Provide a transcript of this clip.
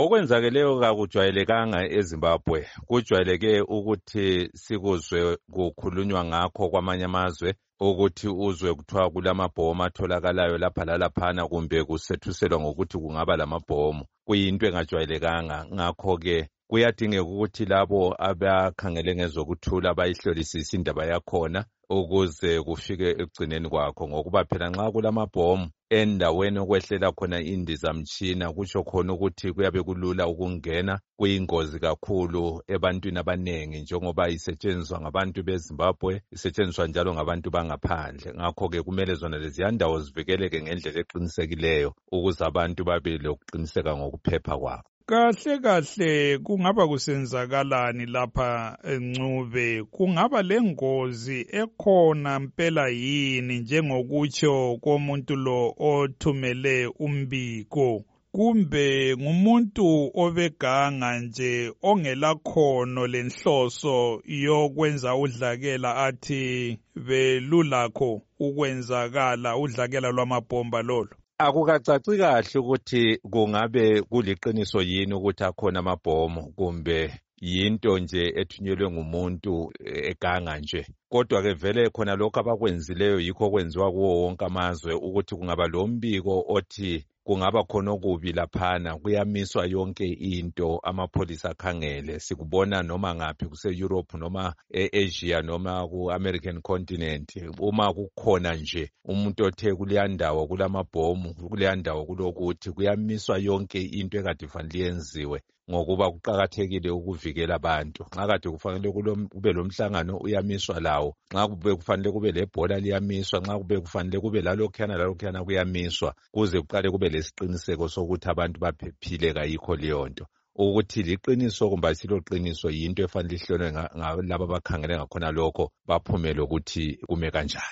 okwenzakeleyo kakujwayelekanga ezimbabwe. Kujwayeleke ukuthi sikuzwe kukhulunywa ngakho kwamanye amazwe ukuthi uzwe kuthiwa kulamabhomu atholakalayo lapha lalaphana kumbe kusethuselwa ngokuthi kungaba lamabhomu. Kuyinto engajwayelekanga. Ngakho-ke kuyadingeka ukuthi labo abakhangele ngezokuthula bayihlolisise indaba yakhona ukuze kufike ekugcineni kwakho ngokuba phela nxa kulamabhomu endaweni okwehlela khona indizamtshina kutsho khona ukuthi kuyabe kulula ukungena kuyingozi kakhulu ebantwini abanengi njengoba isetshenziswa ngabantu bezimbabwe isetshenziswa njalo ngabantu bangaphandle. Ngakho-ke kumele zona leziya ndawo zivikeleke ngendlela eqinisekileyo ukuze abantu babe lokuqiniseka ngokuphepha kwabo. Kahle kahle kungaba kusenzakalani lapha encube? Kungaba lengozi ekhona mpela yini njengokutsho komuntu lo othumele umbiko? Kumbe ngumuntu obeganga nje ongelakhono lenhloso yokwenza udlakela athi belulakho ukwenzakala udlakela lwamabhomba lolo akukacaci kahle ukuthi kungabe kuliqiniso yini ukuthi akhona amabhomu kumbe yinto nje ethunyelwe ngumuntu eganga nje? Kodwa-ke vele khona lokhu abakwenzileyo yikho okwenziwa kuwo wonke amazwe ukuthi kungaba lo mbiko othi kungaba khona okubi laphana kuyamiswa yonke into amapholisa akhangele. Sikubona noma ngaphi kuse-europe noma e-asia noma ku-american continent. Uma kukhona nje umuntu othe kuleya ndawo kulamabhomu kuleya ndawo kulokuthi kuyamiswa yonke into ekade fanele yenziwe. Ngokuba kuqakathekile ukuvikela abantu. Nxa kade kufanele kube lomhlangano uyamiswa lawo nxa kube kufanele kube lebhola liyamiswa nxa kube kufanele kube lalokhuyana lalokhuyana kuyamiswa kuze kuqale kube lesiqiniseko sokuthi abantu baphephile kayikho leyo nto ukuthi liqiniso kumbe asilo qiniso yinto efanele ihlolwe ngalabo abakhangele ngakhona lokho baphumele ukuthi kume kanjani.